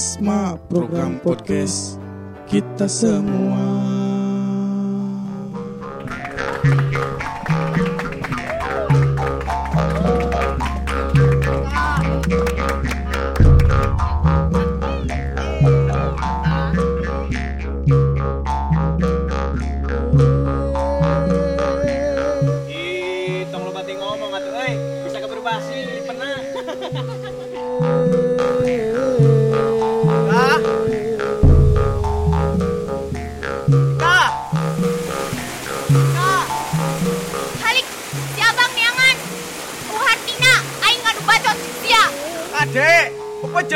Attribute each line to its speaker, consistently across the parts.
Speaker 1: Prokasma program podcast kita semua.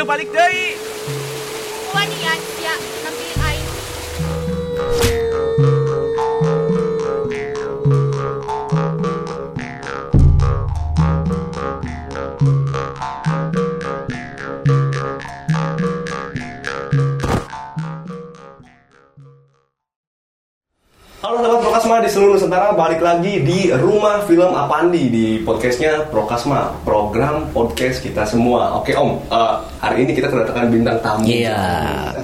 Speaker 2: Balik deui?
Speaker 3: Wani ya, nampilin aing.
Speaker 4: Halo sahabat Prokasma di seluruh Nusantara balik lagi di Rumah Film Apandi di podcastnya Prokasma program podcast kita semua. Oke Om, eh, hari ini kita kedatangan bintang tamu.
Speaker 5: Iya,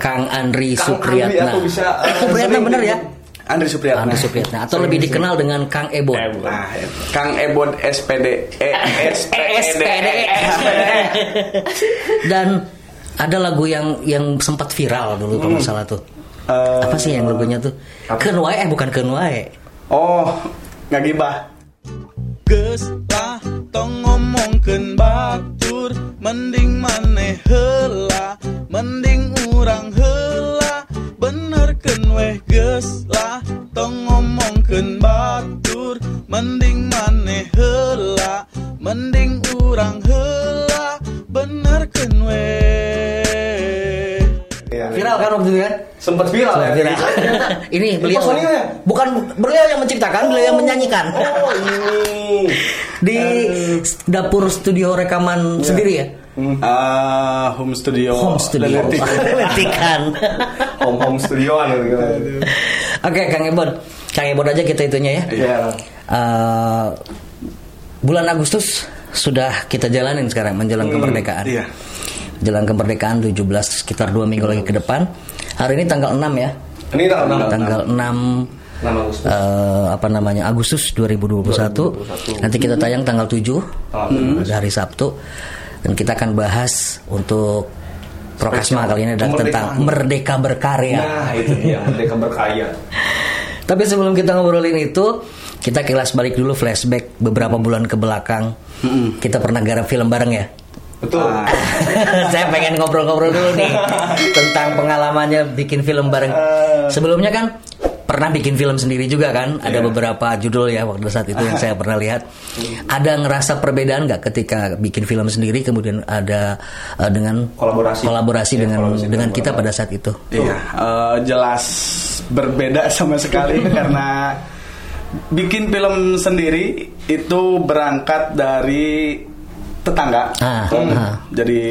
Speaker 5: Kang Andri
Speaker 4: Kang
Speaker 5: Supriyatna.
Speaker 4: Andri atau bisa,
Speaker 5: Supriyatna
Speaker 4: sering
Speaker 5: bener ya?
Speaker 4: Andri Supriyatna.
Speaker 5: Andri Supriyatna atau lebih dikenal dengan Kang Ebon.
Speaker 6: Nah, Kang Ebon SPD E SPD
Speaker 5: Dan ada lagu yang yang sempat viral dulu kalau nggak salah tuh.
Speaker 6: Eh,
Speaker 5: Apa sih yang lagunya tuh? Keun wae eh bukan keun wae.
Speaker 6: Oh, nggak gibah.
Speaker 1: Geus tong ngomongkeun batur mending maneh hela mending urang hela. Benerken weh geslah tong ngomongken batu
Speaker 5: Viral kan waktu itu kan?
Speaker 4: Sempat viral ya.
Speaker 5: Viral. Ini beliau.
Speaker 4: personilnya?
Speaker 5: Bukan beliau yang menciptakan, beliau yang menyanyikan.
Speaker 4: Oh ini.
Speaker 5: Di dapur studio rekaman sendiri ya.
Speaker 6: Ah, home studio.
Speaker 5: Home studio.
Speaker 6: Lenetik.
Speaker 5: Letikan.
Speaker 4: Home home studioan gitu.
Speaker 5: Oke, Kang Ebon. Kang Ebon aja kita itunya ya.
Speaker 4: Iya.
Speaker 5: Eh, bulan Agustus sudah kita jalanin sekarang menjelang kemerdekaan.
Speaker 6: iya.
Speaker 5: Jelang kemerdekaan 17 sekitar dua minggu lagi ke depan. Hari ini tanggal 6 ya.
Speaker 4: Ini tanggal enam.
Speaker 5: Tanggal 6
Speaker 4: Enam Agustus.
Speaker 5: eh, apa namanya Agustus 2021. Nanti kita tayang tanggal 7
Speaker 4: Tanggal
Speaker 5: hari Sabtu dan kita akan bahas untuk Prokasma kali ini adalah tentang merdeka berkarya.
Speaker 4: Nah itu dia merdeka berkaya.
Speaker 5: Tapi sebelum kita ngobrolin itu, kita kilas balik dulu flashback beberapa bulan ke belakang. Kita pernah garap film bareng ya.
Speaker 4: Betul.
Speaker 5: Saya pengen ngobrol-ngobrol dulu nih tentang pengalamannya bikin film bareng. Sebelumnya kan pernah bikin film sendiri juga kan? Ada beberapa judul ya waktu saat itu yang saya pernah lihat. Ada ngerasa perbedaan nggak ketika bikin film sendiri kemudian ada eh, dengan
Speaker 4: Kolaborasi.
Speaker 5: kolaborasi
Speaker 4: Ya,
Speaker 5: dengan
Speaker 4: kolaborasi
Speaker 5: dengan kita pada saat itu?
Speaker 6: Iya, eh, jelas berbeda sama sekali karena bikin film sendiri itu berangkat dari tetangga.
Speaker 5: Ah,
Speaker 6: Hmm.
Speaker 5: ah.
Speaker 6: Jadi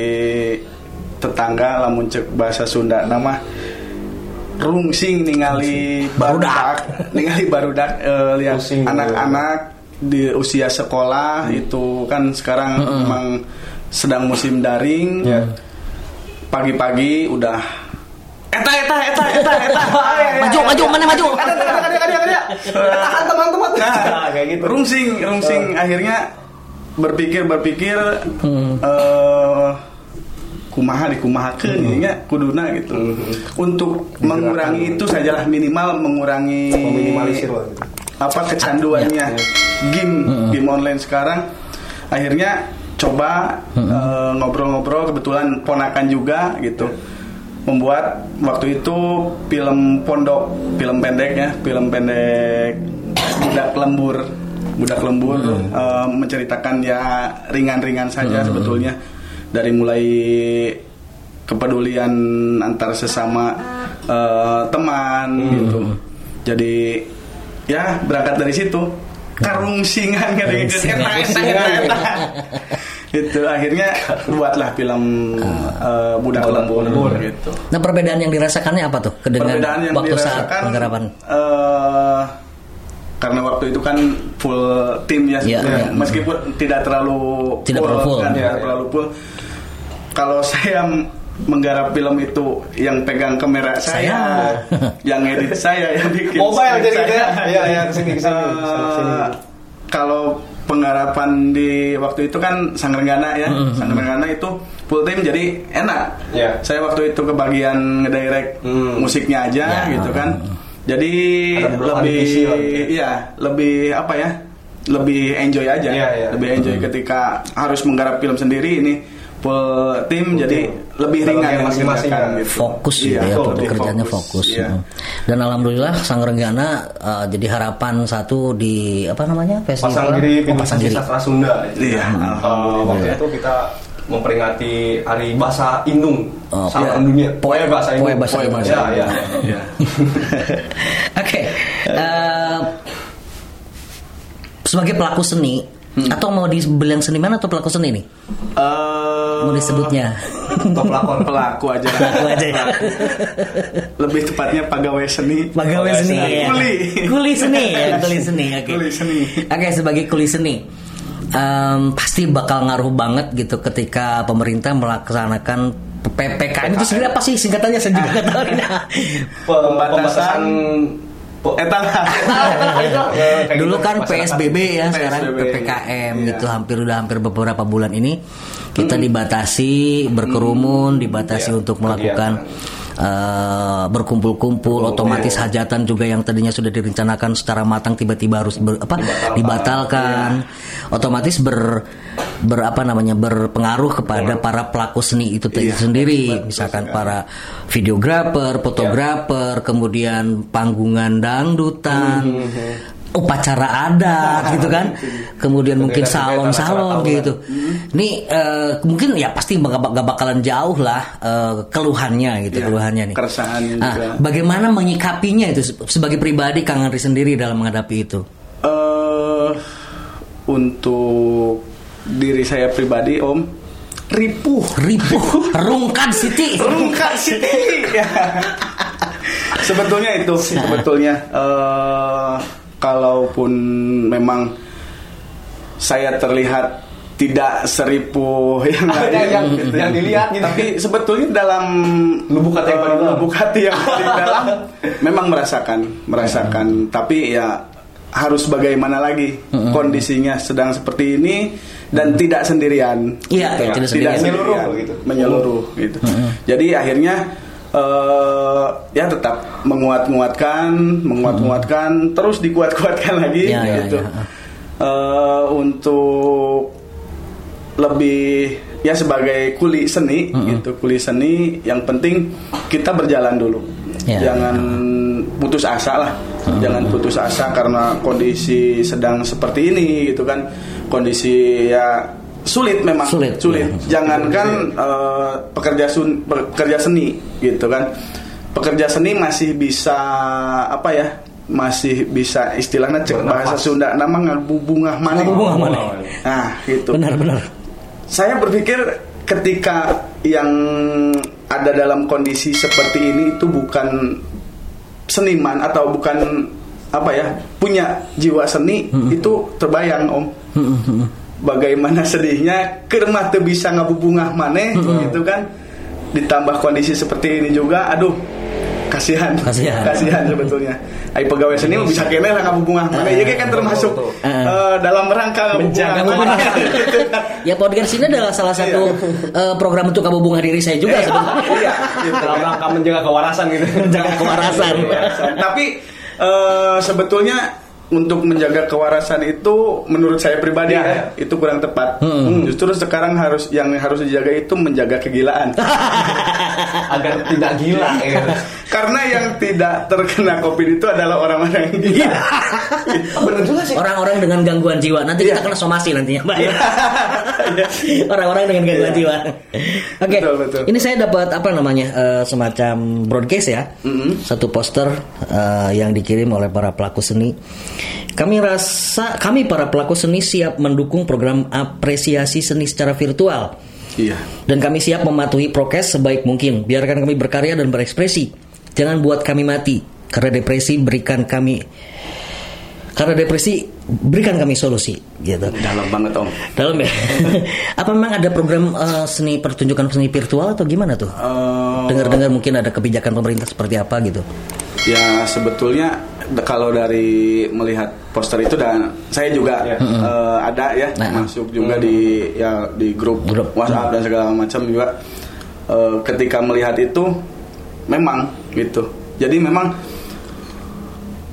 Speaker 6: tetangga lamun cek bahasa Sunda. Nama rungsing ningali barudak, ningali barudak eh, lihat anak-anak di usia sekolah itu kan sekarang memang sedang musim daring
Speaker 4: Ya.
Speaker 6: pagi-pagi udah eta eta eta eta eta.
Speaker 5: Maju, maju, mana maju?
Speaker 6: ada ada ada ada ada tahan teman-teman
Speaker 4: Nah, kayak gitu.
Speaker 6: rungsing rungsing. Akhirnya berpikir berpikir
Speaker 5: Hmm.
Speaker 6: eh kumaha dikumahakeun
Speaker 4: Hmm.
Speaker 6: ya kuduna gitu. Untuk mengurangi itu sajalah minimal mengurangi
Speaker 4: Meminimalisir gitu.
Speaker 6: apa kecanduannya. Game game online sekarang. Akhirnya coba eh, ngobrol-ngobrol kebetulan ponakan juga gitu. Membuat waktu itu film pondok film pendek ya film pendek budak lembur budak lembur eh, menceritakan ya ringan-ringan saja sebetulnya. Dari mulai kepedulian antar sesama eh, teman gitu. Jadi ya berangkat dari situ. Karungsingan kan gitu. Eta itu akhirnya buatlah film eh, budak lembur gitu.
Speaker 5: Nah perbedaan yang dirasakannya apa tuh? Dengan
Speaker 6: perbedaan yang
Speaker 5: waktu saat
Speaker 6: dirasakan
Speaker 5: penggarapan?
Speaker 6: eh, karena waktu itu kan full tim ya
Speaker 5: Iya,
Speaker 6: sebenarnya.
Speaker 5: iya.
Speaker 6: meskipun tidak terlalu
Speaker 5: Tidak terlalu full.
Speaker 6: kan, tidak
Speaker 4: iya.
Speaker 6: terlalu full kalau saya menggarap film itu yang pegang kamera saya,
Speaker 5: Saya.
Speaker 6: yang edit saya, yang bikin
Speaker 4: Mobile jadi gitu ya?
Speaker 6: saya.
Speaker 4: Iya, iya, ke sini, ke sini.
Speaker 6: Eh,
Speaker 4: Ke sini.
Speaker 6: kalau penggarapan di waktu itu kan Sangrenggana ya, Sangrenggana itu full time jadi enak.
Speaker 4: Iya.
Speaker 6: Saya waktu itu kebagian ngedirect
Speaker 4: Hmm.
Speaker 6: musiknya aja
Speaker 5: Ya.
Speaker 6: gitu kan.
Speaker 4: Ada beberapa
Speaker 6: lebih
Speaker 4: ya.
Speaker 6: iya, lebih apa ya? Lebih enjoy aja.
Speaker 4: Iya, iya.
Speaker 6: Lebih enjoy ketika harus menggarap film sendiri ini full tim jadi lebih ringan
Speaker 4: yang masing-masing kan.
Speaker 6: gitu.
Speaker 5: fokus
Speaker 6: Iya,
Speaker 5: gitu ya
Speaker 6: betul, lebih
Speaker 5: pekerjaannya fokus,
Speaker 6: Iya.
Speaker 5: Hmm. dan alhamdulillah sang renggana eh, jadi harapan satu di apa namanya festival
Speaker 4: Pasang diri
Speaker 5: Oh, pasang
Speaker 4: Pasang
Speaker 5: diri
Speaker 4: Sastra Sunda.
Speaker 6: Iya,
Speaker 4: Uh, waktu itu kita memperingati Hari Bahasa Indung
Speaker 5: Oh,
Speaker 4: Saluran
Speaker 6: iya.
Speaker 4: Dunia. Poe Bahasa Indung.
Speaker 5: Poe Bahasa
Speaker 6: Poe
Speaker 5: Indung.
Speaker 4: Ya, ya.
Speaker 5: Oke, eh, sebagai pelaku seni atau mau dibilang seniman atau pelaku seni nih?
Speaker 6: Eh,
Speaker 5: Mau disebutnya?
Speaker 4: Top pelakon.
Speaker 6: pelaku aja.
Speaker 5: Pelaku aja ya.
Speaker 6: Lebih tepatnya pegawai seni.
Speaker 5: Pegawai seni ya.
Speaker 6: Kuli.
Speaker 5: Kuli seni ya, kuli seni. Oke.
Speaker 6: Kuli seni.
Speaker 5: Oke, sebagai kuli seni. Em, pasti bakal ngaruh banget gitu ketika pemerintah melaksanakan PPKM itu sebenarnya apa sih singkatannya saya juga nggak tahu. Nah,
Speaker 4: Pembatasan
Speaker 6: Eh.
Speaker 4: Kayak
Speaker 5: Dulu
Speaker 4: gitu,
Speaker 5: kan. PSBB ya, sekarang PPKM
Speaker 6: iya.
Speaker 5: gitu hampir udah hampir beberapa bulan ini kita dibatasi berkerumun, dibatasi
Speaker 4: Iya,
Speaker 5: untuk melakukan eh, berkumpul-kumpul, otomatis hajatan juga yang tadinya sudah direncanakan secara matang tiba-tiba harus ber- apa
Speaker 4: Dibatalkan.
Speaker 5: dibatalkan, otomatis ber ber apa namanya berpengaruh kepada para pelaku seni itu
Speaker 6: Iya,
Speaker 5: sendiri, misalkan para videografer, fotografer, kemudian panggungan dangdutan, upacara adat gitu kan, kemudian mungkin salon-salon gitu. Ini eh, mungkin ya pasti gak, gak bakalan jauh lah eh, keluhannya gitu,
Speaker 6: Iya,
Speaker 5: keluhannya nih.
Speaker 6: keresahannya
Speaker 5: Ah,
Speaker 6: juga.
Speaker 5: bagaimana menyikapinya itu se- sebagai pribadi Kang Andri sendiri dalam menghadapi itu?
Speaker 6: Eh, untuk diri saya pribadi, Om, ripuh.
Speaker 5: Ripuh, rungkan Siti.
Speaker 6: Rungkat City. Ya. sebetulnya itu sebetulnya eh, kalaupun memang saya terlihat tidak seribu yang
Speaker 4: Ada
Speaker 6: lain
Speaker 4: yang-
Speaker 6: gitu.
Speaker 4: yang dilihat gitu.
Speaker 6: tapi sebetulnya dalam
Speaker 4: Lubuk hati yang
Speaker 6: eh,
Speaker 4: paling dalam.
Speaker 6: lubuk hati yang paling dalam memang merasakan merasakan tapi ya harus bagaimana lagi kondisinya sedang seperti ini dan tidak sendirian
Speaker 5: Iya,
Speaker 6: Gitu.
Speaker 5: tidak sendirian.
Speaker 4: Menyeluruh gitu.
Speaker 6: menyeluruh gitu. Jadi akhirnya eh, ya tetap menguat-nguatkan, menguat-nguatkan, terus dikuat-kuatkan lagi
Speaker 5: Ya, ya,
Speaker 6: gitu.
Speaker 5: ya.
Speaker 6: Eh, untuk lebih ya sebagai kuli seni gitu, kuli seni yang penting kita berjalan dulu.
Speaker 5: Ya,
Speaker 6: Jangan putus asa lah. Jangan putus asa karena kondisi sedang seperti ini gitu kan. Kondisi ya sulit memang
Speaker 5: Sulit,
Speaker 6: sulit.
Speaker 5: ya.
Speaker 6: Jangankan eh, pekerja sun, pekerja seni gitu kan. Pekerja seni masih bisa apa ya? Masih bisa istilahnya cek bahasa. Sunda nama ngabubungah mana.
Speaker 5: Ngabubungah maneh.
Speaker 6: Nah, gitu
Speaker 5: Benar-benar.
Speaker 6: saya berpikir ketika yang ada dalam kondisi seperti ini itu bukan seniman atau bukan apa ya punya jiwa seni itu terbayang om bagaimana sedihnya kermah tuh bisa ngabubungah maneh gitu kan. Ditambah kondisi seperti ini juga aduh kasihan.
Speaker 5: Kasihan.
Speaker 6: sebetulnya. Ai pegawai seni mah bisa kene lah ngabubungah maneh. Ya kan termasuk eh, dalam rangka
Speaker 4: Menjaga
Speaker 6: ngabubungah. Maneh
Speaker 5: Ya podcast ini adalah salah satu eh, program untuk kamu bunga diri saya juga sebenarnya.
Speaker 6: Iya, gitu.
Speaker 4: Dalam rangka menjaga kewarasan gitu.
Speaker 5: Menjaga kewarasan.
Speaker 6: Tapi eh, sebetulnya untuk menjaga kewarasan itu menurut saya pribadi
Speaker 4: Ya,
Speaker 6: ya,
Speaker 4: ya.
Speaker 6: itu kurang tepat. Hmm, Justru sekarang harus yang harus dijaga itu menjaga kegilaan.
Speaker 4: Agar tidak gila ya.
Speaker 6: Karena yang tidak terkena Covid itu adalah orang-orang yang gila.
Speaker 4: Bener juga sih.
Speaker 5: Orang-orang dengan gangguan jiwa. Nanti kita kena somasi nantinya, Mbak. Orang-orang dengan gangguan
Speaker 6: Iya.
Speaker 5: jiwa. Oke.
Speaker 6: Betul, betul.
Speaker 5: Ini saya dapat apa namanya? eh, semacam broadcast ya. Satu poster eh, yang dikirim oleh para pelaku seni. Kami rasa kami para pelaku seni siap mendukung program apresiasi seni secara virtual.
Speaker 6: Iya.
Speaker 5: Dan kami siap mematuhi prokes sebaik mungkin. Biarkan kami berkarya dan berekspresi. Jangan buat kami mati. Karena depresi berikan kami karena depresi berikan kami solusi gitu.
Speaker 6: Dalam banget om.
Speaker 5: Dalam ya. Apa memang ada program eh, seni pertunjukan seni virtual atau gimana tuh?
Speaker 6: Eh,
Speaker 5: Dengar-dengar mungkin ada kebijakan pemerintah seperti apa gitu.
Speaker 6: Ya sebetulnya kalau dari melihat poster itu dan saya juga eh, ada ya
Speaker 5: Nah.
Speaker 6: masuk juga di ya di grup,
Speaker 5: Grup.
Speaker 6: WhatsApp dan segala macam juga Eh, ketika melihat itu memang gitu. Jadi memang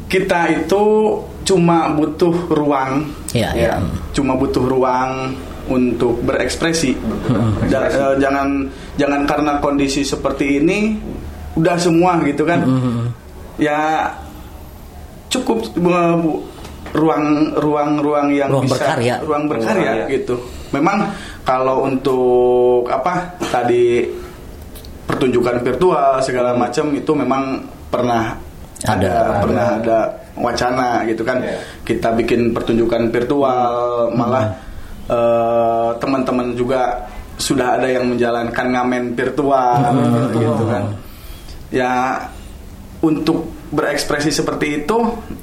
Speaker 6: kita itu cuma butuh ruang
Speaker 5: Iya,
Speaker 6: ya,
Speaker 5: iya.
Speaker 6: cuma butuh ruang untuk berekspresi. Ja- eh, jangan jangan karena kondisi seperti ini udah semua gitu kan. Ya cukup eh, bu- ruang ruang ruang yang
Speaker 5: Ruang
Speaker 6: bisa
Speaker 5: berkarya.
Speaker 6: ruang berkarya
Speaker 4: Berkarya.
Speaker 6: gitu. Memang kalau untuk apa tadi pertunjukan virtual segala macam itu memang pernah
Speaker 5: Ada,
Speaker 6: ada, pernah ada wacana gitu kan
Speaker 4: Iya.
Speaker 6: kita bikin pertunjukan virtual malah eh, teman-teman juga sudah ada yang menjalankan ngamen virtual gitu kan ya untuk berekspresi seperti itu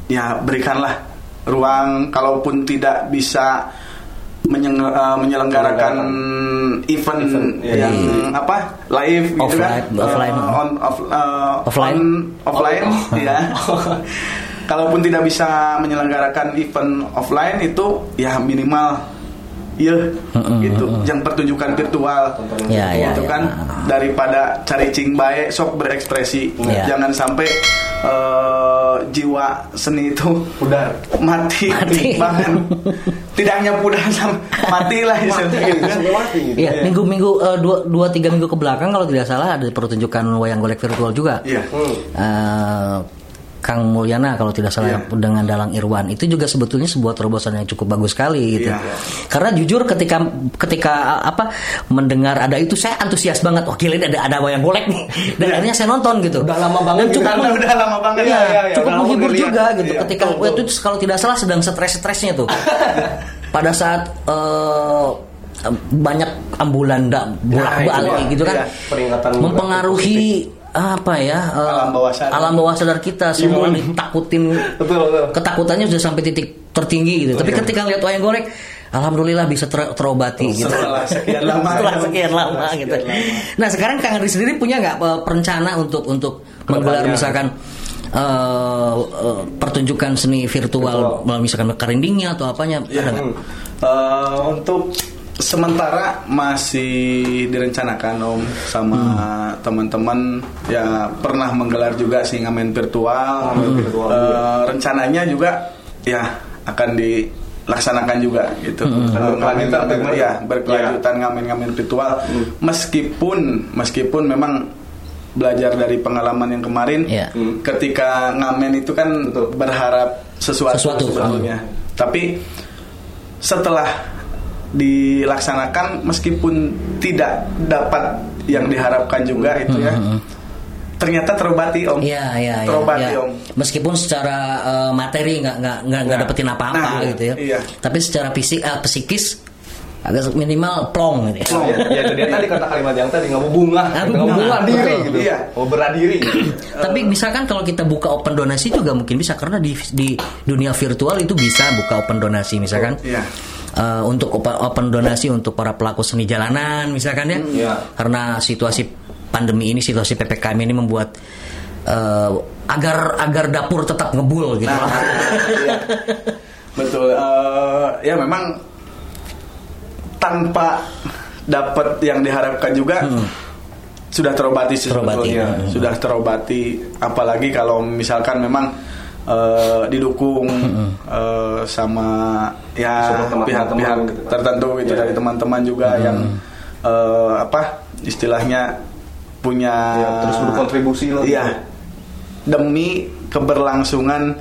Speaker 6: ya berikanlah ruang. Kalaupun tidak bisa menyeng- eh, menyelenggarakan event,
Speaker 4: Event, ya,
Speaker 6: yang apa live gitu kan.
Speaker 5: Offline, offline.
Speaker 6: Eh, on off- eh,
Speaker 5: Offline.
Speaker 6: on- offline ya kalaupun tidak bisa menyelenggarakan event offline itu ya minimal iya gitu yang pertunjukan virtual
Speaker 5: Ya, ya,
Speaker 6: gitu
Speaker 5: ya.
Speaker 6: kan daripada cari cing bae sok berekspresi
Speaker 5: Ya.
Speaker 6: jangan sampai eh, jiwa seni itu
Speaker 4: Pudar.
Speaker 6: mati,
Speaker 5: Mati.
Speaker 6: bahkan tidak hanya pudar sam- mati lah istilahnya gitu kan.
Speaker 4: Sampai mati gitu.
Speaker 5: Iya, minggu-minggu eh, dua, dua tiga minggu ke belakang kalau tidak salah ada pertunjukan wayang golek virtual juga.
Speaker 6: Iya.
Speaker 5: Eh, Kang Mulyana kalau tidak salah
Speaker 6: Iya.
Speaker 5: dengan Dalang Irwan itu juga sebetulnya sebuah terobosan yang cukup bagus sekali gitu.
Speaker 6: Iya.
Speaker 5: Karena jujur ketika ketika apa mendengar ada itu saya antusias banget. Wah gila ini ada ada wayang golek nih. Dan akhirnya saya nonton gitu.
Speaker 4: Udah lama banget
Speaker 5: Dan cukup
Speaker 6: Udah- udah lama banget.
Speaker 5: Iya,
Speaker 6: Iya, iya, iya.
Speaker 5: cukup menghibur juga gitu.
Speaker 6: Iya,
Speaker 5: ketika waktu itu kalau tidak salah sedang stres-stresnya tuh. Pada saat eh, banyak ambulan
Speaker 6: Nah,
Speaker 5: bolak-balik
Speaker 6: itu,
Speaker 5: gitu kan
Speaker 6: iya.
Speaker 4: Peringatan
Speaker 5: mempengaruhi apa ya eh,
Speaker 6: Alam bawah sadar.
Speaker 5: alam bawah sadar kita semua ditakutin
Speaker 4: Betul, betul.
Speaker 5: ketakutannya sudah sampai titik tertinggi gitu tapi ketika lihat wayang golek alhamdulillah bisa ter- terobati gitu
Speaker 6: Setelah sekian lama.
Speaker 5: setelah sekian lama
Speaker 6: Setelah
Speaker 5: gitu
Speaker 6: sekian lama.
Speaker 5: nah sekarang kang Andri sendiri punya nggak eh, perencana untuk untuk menggelar misalkan eh, eh, pertunjukan seni virtual
Speaker 4: Virtual.
Speaker 5: misalkan carindingnya atau apanya
Speaker 6: Iya.
Speaker 5: ada nggak?
Speaker 6: Eh, untuk sementara masih direncanakan om sama teman-teman ya pernah menggelar juga sih ngamen virtual.
Speaker 4: Ngamen virtual
Speaker 6: Eh,
Speaker 4: juga.
Speaker 6: rencananya juga ya akan dilaksanakan juga gitu.
Speaker 4: Hmm.
Speaker 6: Eh,
Speaker 4: Berkelanjutan
Speaker 6: ngamen- ya berkelanjutan ngamen-ngamen virtual
Speaker 4: Hmm.
Speaker 6: meskipun meskipun memang belajar dari pengalaman yang kemarin
Speaker 5: Iya.
Speaker 4: Hmm.
Speaker 6: ketika ngamen itu kan
Speaker 4: Betul.
Speaker 6: berharap sesuatu,
Speaker 5: Sesuatu.
Speaker 6: sebetulnya tapi setelah dilaksanakan meskipun tidak dapat yang diharapkan juga itu ya ternyata terobati om
Speaker 5: Iya, iya, iya.
Speaker 6: terobati
Speaker 5: iya.
Speaker 6: om
Speaker 5: Meskipun secara eh, materi nggak nggak nggak nggak
Speaker 6: Nah.
Speaker 5: dapetin apa-apa
Speaker 6: Nah,
Speaker 5: gitu ya.
Speaker 6: iya.
Speaker 5: Tapi secara fisik, eh, psikis agak minimal plong gitu ya.
Speaker 4: Oh, ya, ya itu dia tadi kata kalimat yang tadi nggak mau bunga, nggak mau
Speaker 5: bunga,
Speaker 4: diri gitu,
Speaker 6: Iya.
Speaker 4: mau beradiri.
Speaker 5: Tapi misalkan kalau kita buka open donasi juga mungkin bisa karena di di dunia virtual itu bisa buka open donasi misalkan.
Speaker 6: Iya.
Speaker 5: Eh, untuk open, open donasi untuk para pelaku seni jalanan misalkan ya.
Speaker 4: Iya.
Speaker 5: Karena situasi pandemi ini, situasi PPKM ini membuat eh, agar agar dapur tetap ngebul gitu.
Speaker 6: nah iya. betul Eh, ya memang tanpa dapat yang diharapkan juga sudah terobati
Speaker 5: Hmm. Terobati.
Speaker 6: sebetulnya.
Speaker 5: Hmm.
Speaker 6: sudah terobati apalagi kalau misalkan memang eh, didukung eh, sama ya
Speaker 4: Sama teman-teman
Speaker 6: pihak-pihak
Speaker 4: gitu.
Speaker 6: tertentu gitu
Speaker 4: Iya.
Speaker 6: dari teman-teman juga yang eh, apa istilahnya punya
Speaker 4: Ya, terus berkontribusi lah.
Speaker 6: iya demi keberlangsungan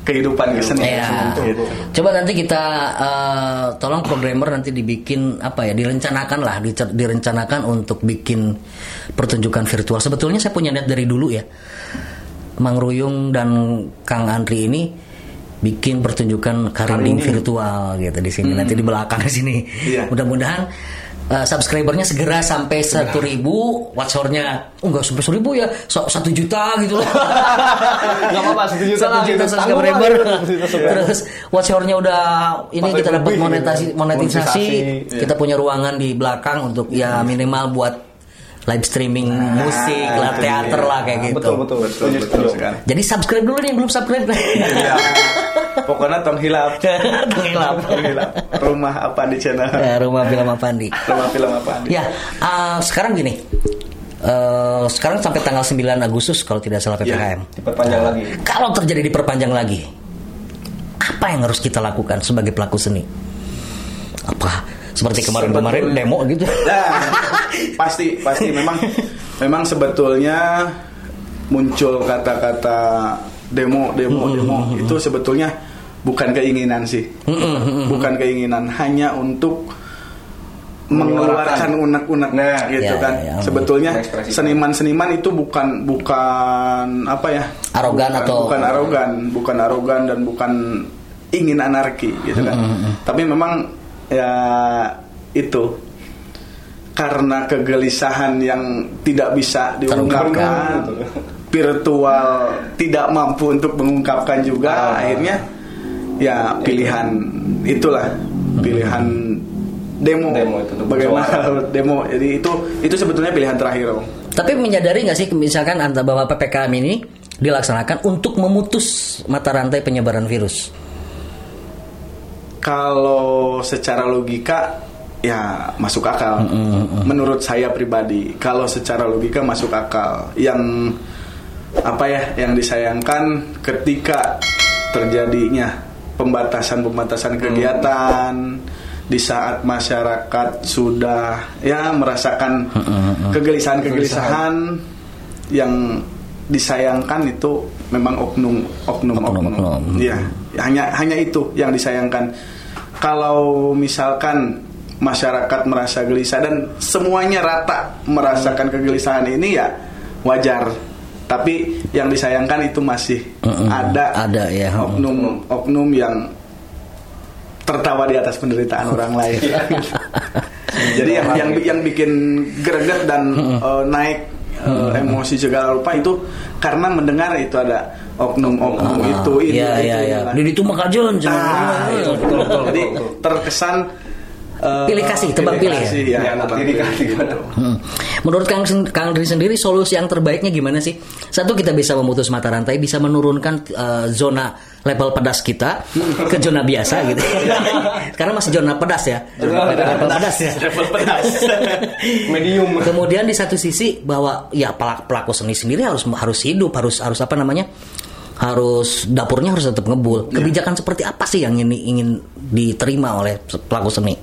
Speaker 6: kehidupan kesenian
Speaker 5: Iya.
Speaker 6: gitu.
Speaker 5: Coba nanti kita eh, tolong programmer nanti dibikin apa ya direncanakan lah direncanakan untuk bikin pertunjukan virtual. Sebetulnya saya punya niat dari dulu ya. Mang Ruyung dan Kang Andri ini bikin pertunjukan karinding virtual gitu di sini nanti di belakang sini.
Speaker 6: Iya.
Speaker 5: Mudah-mudahan eh, subscribernya segera sampai satu ribu, watchornya oh, enggak sampai seribu ya, satu juta gitu loh.
Speaker 4: Nggak apa-apa, satu juta
Speaker 5: Satu juta subscriber.
Speaker 4: subscriber.
Speaker 5: Terus watchornya udah ini kita dapat monetasi
Speaker 4: gitu.
Speaker 5: monetisasi,
Speaker 4: Monetisasi,
Speaker 5: kita punya ruangan di belakang untuk ya minimal buat live streaming musik, lah teater lah kayak gitu.
Speaker 4: Betul betul.
Speaker 6: betul
Speaker 4: Setuju,
Speaker 6: betul
Speaker 4: setuju.
Speaker 6: sekali
Speaker 5: Jadi subscribe dulu nih yang belum subscribe.
Speaker 6: Iya. pokoknya tong hilap. Tong hilap rumah apa di channel
Speaker 5: Ya, rumah film Apandi.
Speaker 6: rumah film apa
Speaker 5: Ya, uh, sekarang gini. Eh, sekarang sampai tanggal 9 Agustus kalau tidak salah PPKM.
Speaker 4: Diperpanjang lagi.
Speaker 5: Kalau terjadi diperpanjang lagi, apa yang harus kita lakukan sebagai pelaku seni? Apa seperti kemarin-kemarin demo gitu?
Speaker 6: Nah, pasti pasti. Memang memang sebetulnya muncul kata-kata demo demo demo. itu sebetulnya bukan keinginan sih. Bukan keinginan. Hanya untuk mengeluarkan unek-unek.
Speaker 4: Nah,
Speaker 6: gitu
Speaker 5: ya,
Speaker 6: kan.
Speaker 5: ya, ya.
Speaker 6: sebetulnya seniman-seniman itu bukan bukan apa ya?
Speaker 5: Arogan
Speaker 6: bukan,
Speaker 5: atau-
Speaker 6: bukan arogan. Bukan arogan dan bukan ingin anarki gitu kan. Tapi memang ya itu karena kegelisahan yang tidak bisa diungkapkan virtual tidak mampu untuk mengungkapkan juga
Speaker 4: Ah.
Speaker 6: akhirnya ya pilihan itulah pilihan demo,
Speaker 4: Demo itu
Speaker 6: bagaimana
Speaker 4: bersuara.
Speaker 6: demo jadi itu itu sebetulnya pilihan terakhir Om.
Speaker 5: Tapi menyadari nggak sih misalkan antara bahwa PPKM ini dilaksanakan untuk memutus mata rantai penyebaran virus?
Speaker 6: Kalau secara logika ya masuk akal. Menurut saya pribadi kalau secara logika masuk akal. Yang apa ya yang disayangkan ketika terjadinya pembatasan-pembatasan kegiatan di saat masyarakat sudah ya merasakan kegelisahan-kegelisahan yang disayangkan itu memang oknum oknum oknum,
Speaker 5: Oknum-oknum.
Speaker 6: ya hanya hanya itu yang disayangkan. Kalau misalkan masyarakat merasa gelisah dan semuanya rata merasakan kegelisahan ini ya wajar. Tapi yang disayangkan itu masih
Speaker 5: Mm-mm.
Speaker 6: ada
Speaker 5: Ada, ya.
Speaker 6: oknum oknum yang tertawa di atas penderitaan orang lain. Jadi yang yang yang bikin greget dan eh, naik eh, emosi segala rupa itu karena mendengar itu ada oknum-oknum itu ini
Speaker 5: Iya,
Speaker 6: itu,
Speaker 5: iya, iya.
Speaker 6: ini.
Speaker 5: Didi itu makajon
Speaker 6: Nah, itu, betul, betul. Jadi terkesan eh,
Speaker 5: Pilih kasih, tebak pilih ya?
Speaker 6: kasih,
Speaker 4: Ya,
Speaker 6: tebak
Speaker 4: pilih
Speaker 6: pilih.
Speaker 4: kasih.
Speaker 5: Hmm. Menurut Kang, Kang Dri sendiri solusi yang terbaiknya gimana sih? Satu kita bisa memutus mata rantai, bisa menurunkan eh, zona level pedas kita ke zona biasa gitu. Karena masih zona pedas ya. Level pedas ya.
Speaker 6: Level pedas.
Speaker 4: Medium.
Speaker 5: Kemudian di satu sisi bahwa ya pelaku, pelaku seni sendiri harus harus hidup, harus harus apa namanya? harus dapurnya harus tetap ngebul. Kebijakan seperti apa sih yang ini ingin diterima oleh pelaku seni?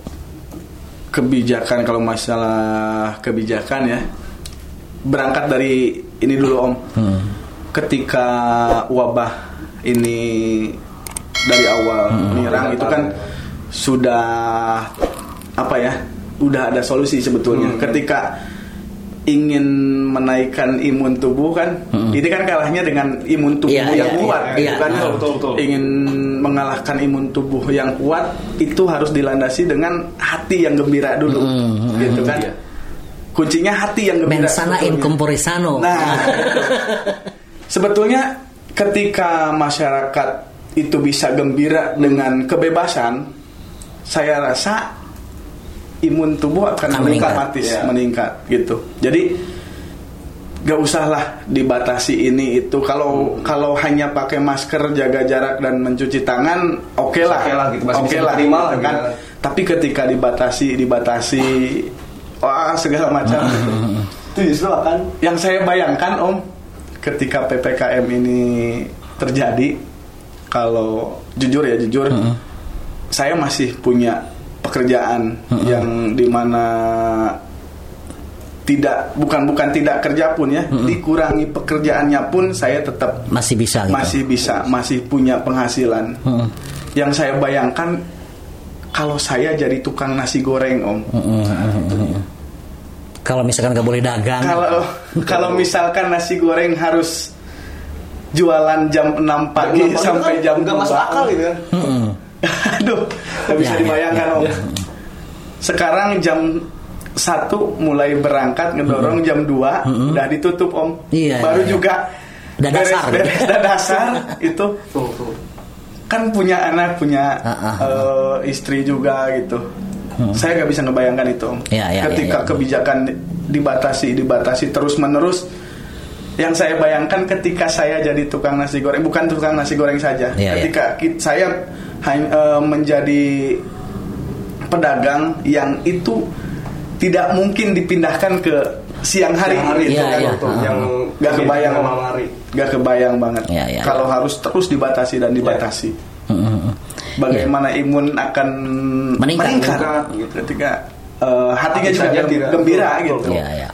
Speaker 6: Kebijakan kalau masalah kebijakan ya berangkat dari ini dulu om. Ketika wabah ini dari awal menyerang itu kan sudah apa ya udah ada solusi sebetulnya. Ketika ingin menaikkan imun tubuh kan ini kan kalahnya dengan imun tubuh
Speaker 5: Iya,
Speaker 6: yang
Speaker 5: iya,
Speaker 6: kuat
Speaker 5: iya,
Speaker 6: gitu
Speaker 5: iya.
Speaker 6: kan
Speaker 4: Betul, betul, betul.
Speaker 6: ingin mengalahkan imun tubuh yang kuat itu harus dilandasi dengan hati yang gembira dulu gitu kan
Speaker 4: Iya.
Speaker 6: kuncinya hati yang gembira
Speaker 5: Mensana in.
Speaker 6: Nah, sebetulnya ketika masyarakat itu bisa gembira dengan kebebasan, saya rasa imun tubuh akan
Speaker 5: Akan
Speaker 6: meningkat,
Speaker 5: meningkat.
Speaker 4: Ya.
Speaker 6: meningkat gitu. Jadi gak usahlah dibatasi ini itu. Kalau kalau hanya pakai masker, jaga jarak dan mencuci tangan, oke lah,
Speaker 4: Oke lah, gitu. Masih bisa
Speaker 6: lah,
Speaker 4: diterima
Speaker 6: gitu
Speaker 4: lah,
Speaker 6: kan.
Speaker 4: gitu.
Speaker 6: Tapi ketika dibatasi, dibatasi, wah segala macam. gitu.
Speaker 4: Itu justru akan
Speaker 6: Yang saya bayangkan Om, ketika ppkm ini terjadi, kalau jujur ya jujur, saya masih punya pekerjaan yang di mana tidak bukan bukan tidak kerja pun ya, dikurangi pekerjaannya pun saya tetap
Speaker 5: Masih bisa gitu.
Speaker 6: masih bisa masih punya penghasilan.
Speaker 5: Mm-mm.
Speaker 6: Yang saya bayangkan kalau saya jadi tukang nasi goreng Om.
Speaker 5: Kalau misalkan nggak boleh dagang,
Speaker 6: Kalau kalau misalkan nasi goreng harus jualan jam 6 pagi sampai jam
Speaker 4: nggak
Speaker 6: 2.
Speaker 4: masuk akal gitu kan.
Speaker 5: Mm-mm.
Speaker 6: Aduh, nggak bisa
Speaker 5: Ya, ya,
Speaker 6: dibayangkan
Speaker 5: ya,
Speaker 6: Om.
Speaker 5: ya.
Speaker 6: Sekarang jam satu mulai berangkat ngedorong jam 2 udah ditutup om.
Speaker 5: Iya,
Speaker 6: baru
Speaker 5: iya, iya.
Speaker 6: juga
Speaker 5: Dan dasar.
Speaker 6: beres dan dasar itu. Kan punya anak punya
Speaker 5: Ah, ah,
Speaker 6: eh, istri juga gitu. Saya nggak bisa ngebayangkan itu om.
Speaker 5: Iya, iya,
Speaker 6: ketika
Speaker 5: iya, iya.
Speaker 6: kebijakan dibatasi dibatasi terus menerus yang saya bayangkan ketika saya jadi tukang nasi goreng bukan tukang nasi goreng saja.
Speaker 5: Iya, iya.
Speaker 6: ketika ki- saya eh, menjadi pedagang yang itu tidak mungkin dipindahkan ke siang hari,
Speaker 4: Siang hari
Speaker 6: gitu
Speaker 5: Iya,
Speaker 6: kan
Speaker 5: iya.
Speaker 6: untuk
Speaker 5: Ah.
Speaker 6: yang nggak kebayang
Speaker 4: malam hari.
Speaker 6: nggak kebayang banget
Speaker 5: Iya, iya,
Speaker 6: kalau harus terus dibatasi dan dibatasi
Speaker 5: Mm-mm.
Speaker 6: bagaimana imun akan
Speaker 5: Meningkat.
Speaker 6: meningkat, gitu. ketika eh, hatinya
Speaker 4: Hati
Speaker 6: juga gembira
Speaker 4: betul,
Speaker 6: gitu
Speaker 5: Iya, iya.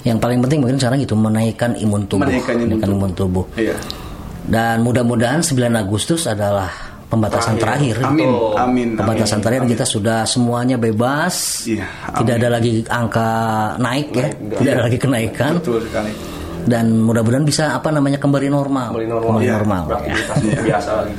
Speaker 5: Yang paling penting mungkin sekarang itu menaikkan imun tubuh,
Speaker 6: Menaikkan imun tubuh.
Speaker 5: imun tubuh.
Speaker 6: iya
Speaker 5: Dan mudah-mudahan 9 Agustus adalah pembatasan terakhir.
Speaker 6: amin
Speaker 4: Betul.
Speaker 6: amin
Speaker 5: Pembatasan
Speaker 6: amin.
Speaker 5: terakhir kita sudah semuanya bebas.
Speaker 6: Iya,
Speaker 5: Tidak
Speaker 6: amin.
Speaker 5: ada lagi angka naik ya, tidak ada lagi kenaikan.
Speaker 6: betul sekali
Speaker 5: Dan mudah-mudahan bisa apa namanya kembali normal.
Speaker 4: Kembali normal.
Speaker 5: Kembali normal.
Speaker 4: Beraktivitas
Speaker 6: Iya.
Speaker 4: biasa lagi.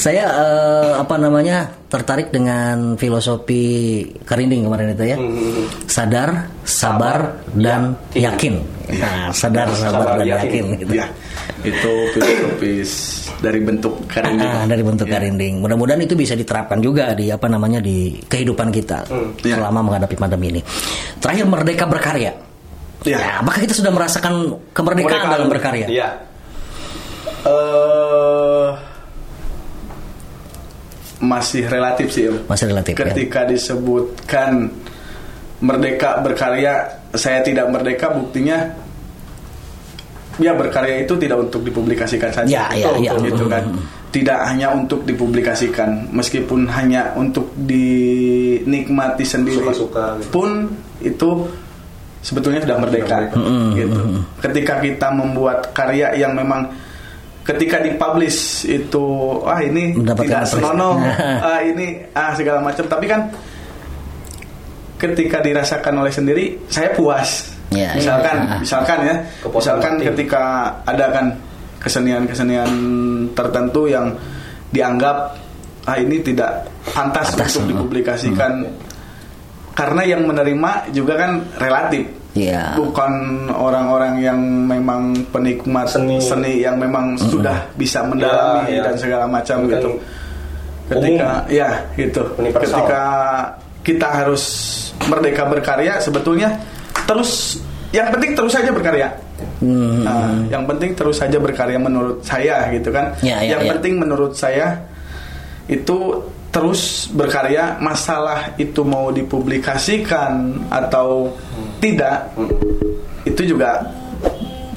Speaker 5: Saya eh, apa namanya tertarik dengan filosofi Karinding kemarin itu ya.
Speaker 4: Hmm.
Speaker 5: Sadar, sabar, dan yakin. Nah, sadar, sabar, dan yakin. gitu.
Speaker 6: ya itu filosofis dari bentuk karinding
Speaker 5: Ah, dari bentuk karinding. Mudah-mudahan itu bisa diterapkan juga di apa namanya di kehidupan kita
Speaker 6: Iya.
Speaker 5: selama menghadapi pandemi ini. Terakhir merdeka berkarya.
Speaker 6: ya
Speaker 5: Nah, apakah kita sudah merasakan kemerdekaan dalam berkarya?
Speaker 4: Iya.
Speaker 6: eh masih relatif sih Om.
Speaker 5: Masih relatif ya.
Speaker 6: ketika disebutkan merdeka berkarya saya tidak merdeka buktinya ya berkarya itu tidak untuk dipublikasikan saja
Speaker 5: Ya, ya, ya.
Speaker 6: gitu kan tidak hanya untuk dipublikasikan meskipun hanya untuk dinikmati sendiri
Speaker 4: Suka-suka gitu.
Speaker 6: pun itu sebetulnya sudah merdeka gitu ketika kita membuat karya yang memang ketika dipublish itu ah ini
Speaker 5: Mendapatkan
Speaker 6: tidak senonoh. Ah ini ah segala macam. Tapi kan ketika dirasakan oleh sendiri saya puas.
Speaker 5: Ya,
Speaker 6: misalkan
Speaker 5: ya.
Speaker 6: misalkan ya
Speaker 4: Kepuasan
Speaker 6: misalkan
Speaker 4: batin.
Speaker 6: ketika ada kan kesenian-kesenian tertentu yang dianggap ah ini tidak pantas
Speaker 5: Pantas,
Speaker 6: untuk
Speaker 5: hmm.
Speaker 6: dipublikasikan. Karena yang menerima juga kan relatif
Speaker 5: Iya.
Speaker 6: bukan orang-orang yang memang penikmat
Speaker 4: Seni.
Speaker 6: seni, yang memang sudah bisa mendalami
Speaker 4: Ya, ya.
Speaker 6: dan segala macam
Speaker 4: Bukan
Speaker 6: gitu ketika ya gitu
Speaker 4: Universal.
Speaker 6: ketika kita harus merdeka berkarya sebetulnya terus yang penting terus saja berkarya
Speaker 5: Hmm.
Speaker 6: Nah, yang penting terus saja berkarya menurut saya gitu kan
Speaker 5: Ya, ya,
Speaker 6: yang
Speaker 5: ya.
Speaker 6: penting menurut saya itu terus berkarya masalah itu mau dipublikasikan atau tidak itu juga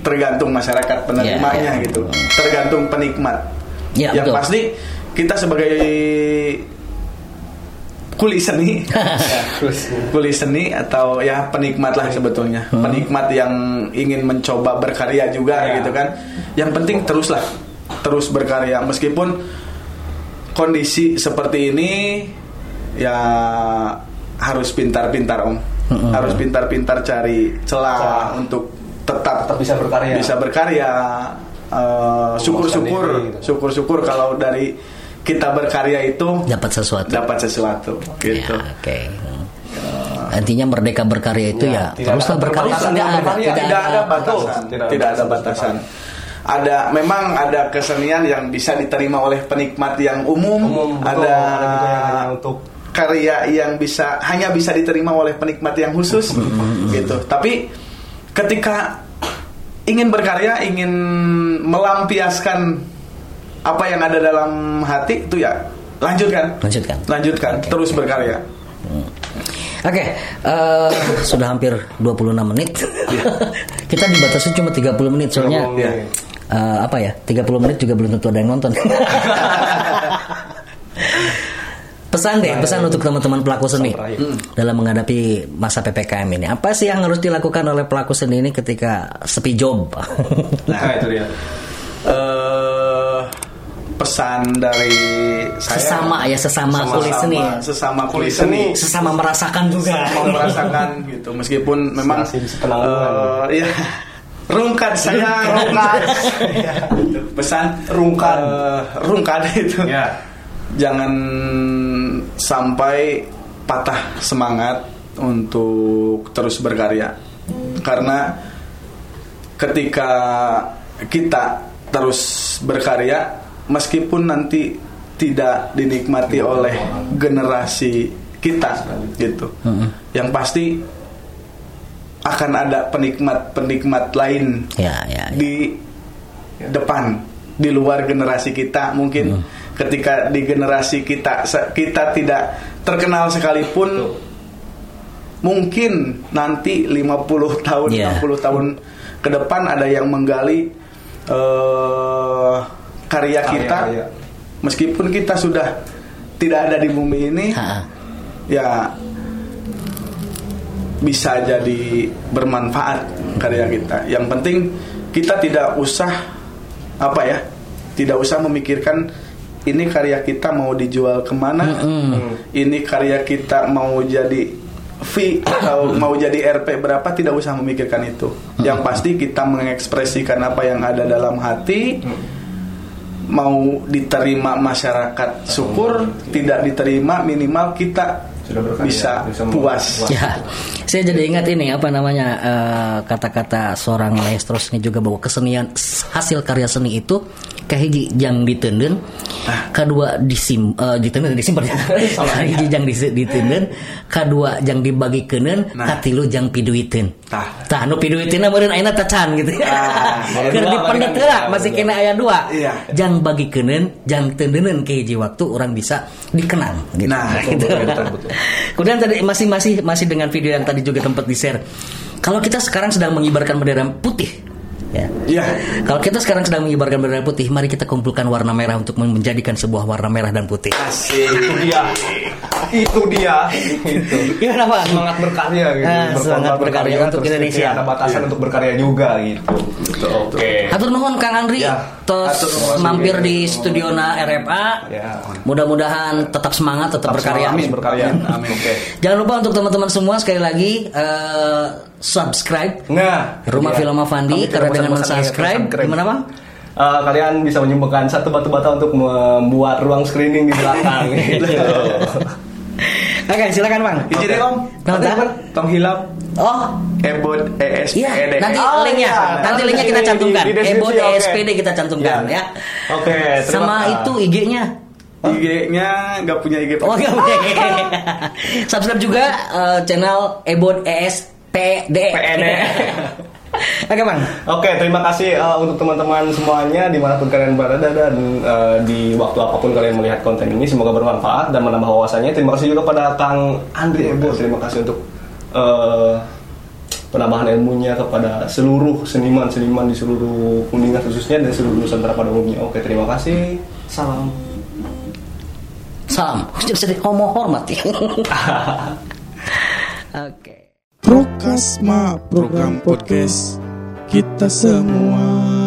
Speaker 6: tergantung masyarakat penerimanya
Speaker 5: Ya, ya.
Speaker 6: gitu. Tergantung penikmat.
Speaker 5: Ya,
Speaker 6: yang
Speaker 5: betul.
Speaker 6: pasti kita sebagai kuli seni. Kuli seni atau ya penikmat lah sebetulnya. Penikmat yang ingin mencoba berkarya juga
Speaker 4: Ya.
Speaker 6: gitu kan. Yang penting teruslah terus berkarya. Meskipun kondisi seperti ini ya harus pintar-pintar om harus pintar-pintar cari celah untuk tetap
Speaker 4: Tetap bisa berkarya.
Speaker 6: bisa berkarya Eh, syukur-syukur
Speaker 4: gitu.
Speaker 6: syukur-syukur kalau dari kita berkarya itu
Speaker 5: Dapat sesuatu.
Speaker 6: dapat sesuatu gitu
Speaker 5: Ya, oke. Intinya merdeka berkarya itu ya,
Speaker 4: Ya, tidak
Speaker 5: teruslah
Speaker 4: ada
Speaker 5: berkarya
Speaker 4: batasan
Speaker 5: tidak ada,
Speaker 4: berkarya.
Speaker 5: tidak,
Speaker 6: tidak ada
Speaker 5: ada.
Speaker 6: batasan
Speaker 4: Tidak
Speaker 6: tidak,
Speaker 4: ada
Speaker 6: ada
Speaker 4: batasan
Speaker 6: batasan ada memang ada kesenian yang bisa diterima oleh penikmat yang umum,
Speaker 4: Umum, betul.
Speaker 6: ada
Speaker 4: untuk
Speaker 6: karya yang bisa hanya bisa diterima oleh penikmat yang khusus gitu. Tapi ketika ingin berkarya ingin melampiaskan apa yang ada dalam hati itu ya lanjutkan.
Speaker 5: Lanjutkan.
Speaker 6: lanjutkan
Speaker 5: Oke,
Speaker 6: terus berkarya.
Speaker 5: Oke, eh, sudah hampir 26 menit. Kita dibatasi cuma 30 menit soalnya.
Speaker 4: 30
Speaker 5: eh, apa ya? 30 menit juga belum tentu ada yang nonton. pesan deh, pesan untuk teman-teman pelaku seni
Speaker 4: terakhir.
Speaker 5: dalam menghadapi masa PPKM ini. Apa sih yang harus dilakukan oleh pelaku seni ini ketika sepi job?
Speaker 4: Nah, itu dia.
Speaker 6: eh pesan dari saya
Speaker 5: sesama ya, sesama, kulis seni. ya.
Speaker 6: sesama kulis seni
Speaker 5: Sesama merasakan juga.
Speaker 6: mau merasakan gitu meskipun memang eh, ya rungkat saya rungkat Ya, gitu. pesan
Speaker 4: Rungkan.
Speaker 6: eh, rungkan itu
Speaker 4: Ya.
Speaker 6: jangan sampai patah semangat untuk terus berkarya karena ketika kita terus berkarya meskipun nanti tidak dinikmati oleh generasi kita gitu yang pasti akan ada penikmat-penikmat lain
Speaker 5: Ya, ya, ya.
Speaker 6: di depan di luar generasi kita mungkin ketika di generasi kita kita tidak terkenal sekalipun mungkin nanti 50 tahun
Speaker 5: Iya.
Speaker 6: 60 tahun ke depan ada yang menggali eh, karya kita
Speaker 4: Karya-karya.
Speaker 6: meskipun kita sudah tidak ada di bumi ini
Speaker 5: Ha-ha.
Speaker 6: ya bisa jadi bermanfaat karya kita. Yang penting kita tidak usah apa ya, tidak usah memikirkan ini karya kita mau dijual ke mana, ini karya kita mau jadi fee atau mau jadi RP berapa, tidak usah memikirkan itu. Yang pasti kita mengekspresikan apa yang ada dalam hati. Mau diterima masyarakat syukur, tidak diterima minimal kita
Speaker 4: Sudah berkarya,
Speaker 6: bisa
Speaker 4: bisa
Speaker 6: puas.
Speaker 4: puas.
Speaker 5: Ya, saya jadi ingat ini apa namanya eh, kata-kata seorang maestro seni juga bahwa kesenian hasil karya seni itu kahiji jang ditenden, kedua disim eh, ditenden disimpan ya. kahiji jang ditenden, kedua jang dibagikeun,
Speaker 6: Nah.
Speaker 5: katilu jang piduiteun.
Speaker 6: Tah.
Speaker 5: Tah nu piduiteunna meureun ayeuna tacan gitu.
Speaker 6: Ah,
Speaker 5: Keur
Speaker 4: dua
Speaker 5: dipendet
Speaker 4: bagi
Speaker 5: heula masih kena aya dua.
Speaker 6: Iya.
Speaker 5: Jang bagikeun, jang tendeuneun ke hiji waktu orang bisa dikenang gitu.
Speaker 6: Nah,
Speaker 5: gitu.
Speaker 4: betul, betul, betul.
Speaker 5: Kemudian tadi masih masih masih dengan video yang tadi juga tempat di share. Kalau kita sekarang sedang mengibarkan bendera putih, ya.
Speaker 6: Iya.
Speaker 5: Kalau kita sekarang sedang mengibarkan bendera putih, mari kita kumpulkan warna merah untuk menjadikan sebuah warna merah dan putih.
Speaker 4: Itu dia. Itu dia. Itu.
Speaker 5: Gimana Bang?
Speaker 4: Semangat berkarya gitu.
Speaker 5: Ah,
Speaker 4: Berkorban
Speaker 5: semangat berkarya untuk
Speaker 4: terus
Speaker 5: Indonesia.
Speaker 4: Ada batasan untuk berkarya juga gitu. Gitu. Oke.
Speaker 5: Hatur nuhun Kang Andri,
Speaker 4: Ya,
Speaker 5: terus mampir di studio na RFA.
Speaker 4: Ya.
Speaker 5: Mudah-mudahan tetap semangat, tetap, berkarya.
Speaker 4: Amin berkarya. Amin. Oke.
Speaker 5: Jangan lupa untuk teman-teman semua sekali lagi eh, subscribe
Speaker 4: Nah,
Speaker 5: Rumah
Speaker 4: iya.
Speaker 5: Film Avandi karena dengan
Speaker 4: bosan-bosan
Speaker 5: subscribe gimana Bang?
Speaker 4: Eh, kalian bisa menyumbangkan satu batu bata untuk membuat ruang screening di belakang gitu.
Speaker 5: Oke, silakan Bang.
Speaker 6: Izin deh om.
Speaker 5: Nah, nah.
Speaker 6: Tong hilap.
Speaker 5: Oh,
Speaker 6: Ebot ESPD.
Speaker 5: Iya, nanti
Speaker 4: Oh,
Speaker 5: linknya,
Speaker 4: iya.
Speaker 5: nanti
Speaker 4: Nanti
Speaker 5: linknya kita cantumkan. Ebot
Speaker 4: oke.
Speaker 5: ESPD kita cantumkan
Speaker 4: Iya.
Speaker 5: ya.
Speaker 4: Oke, terima
Speaker 5: Sama
Speaker 4: kasih.
Speaker 5: itu IG-nya.
Speaker 6: IG-nya nggak punya IG.
Speaker 5: Oh, iya, oke. Subscribe juga eh, channel Ebot ESPD.
Speaker 4: PNE.
Speaker 5: Oke, Bang.
Speaker 4: Oke, terima kasih uh, untuk teman-teman semuanya di mana pun kalian berada dan uh, di waktu apa pun kalian melihat konten ini semoga bermanfaat dan menambah wawasannya. Terima kasih juga pada Kang Andri Ebo. Terima kasih untuk uh, penambahan ilmunya kepada seluruh seniman-seniman di seluruh kuningan khususnya dan seluruh Nusantara pada umumnya. Oke, terima kasih. Salam.
Speaker 5: Salam. Bisa homo hormat ya.
Speaker 1: Prokasma program podcast kita semua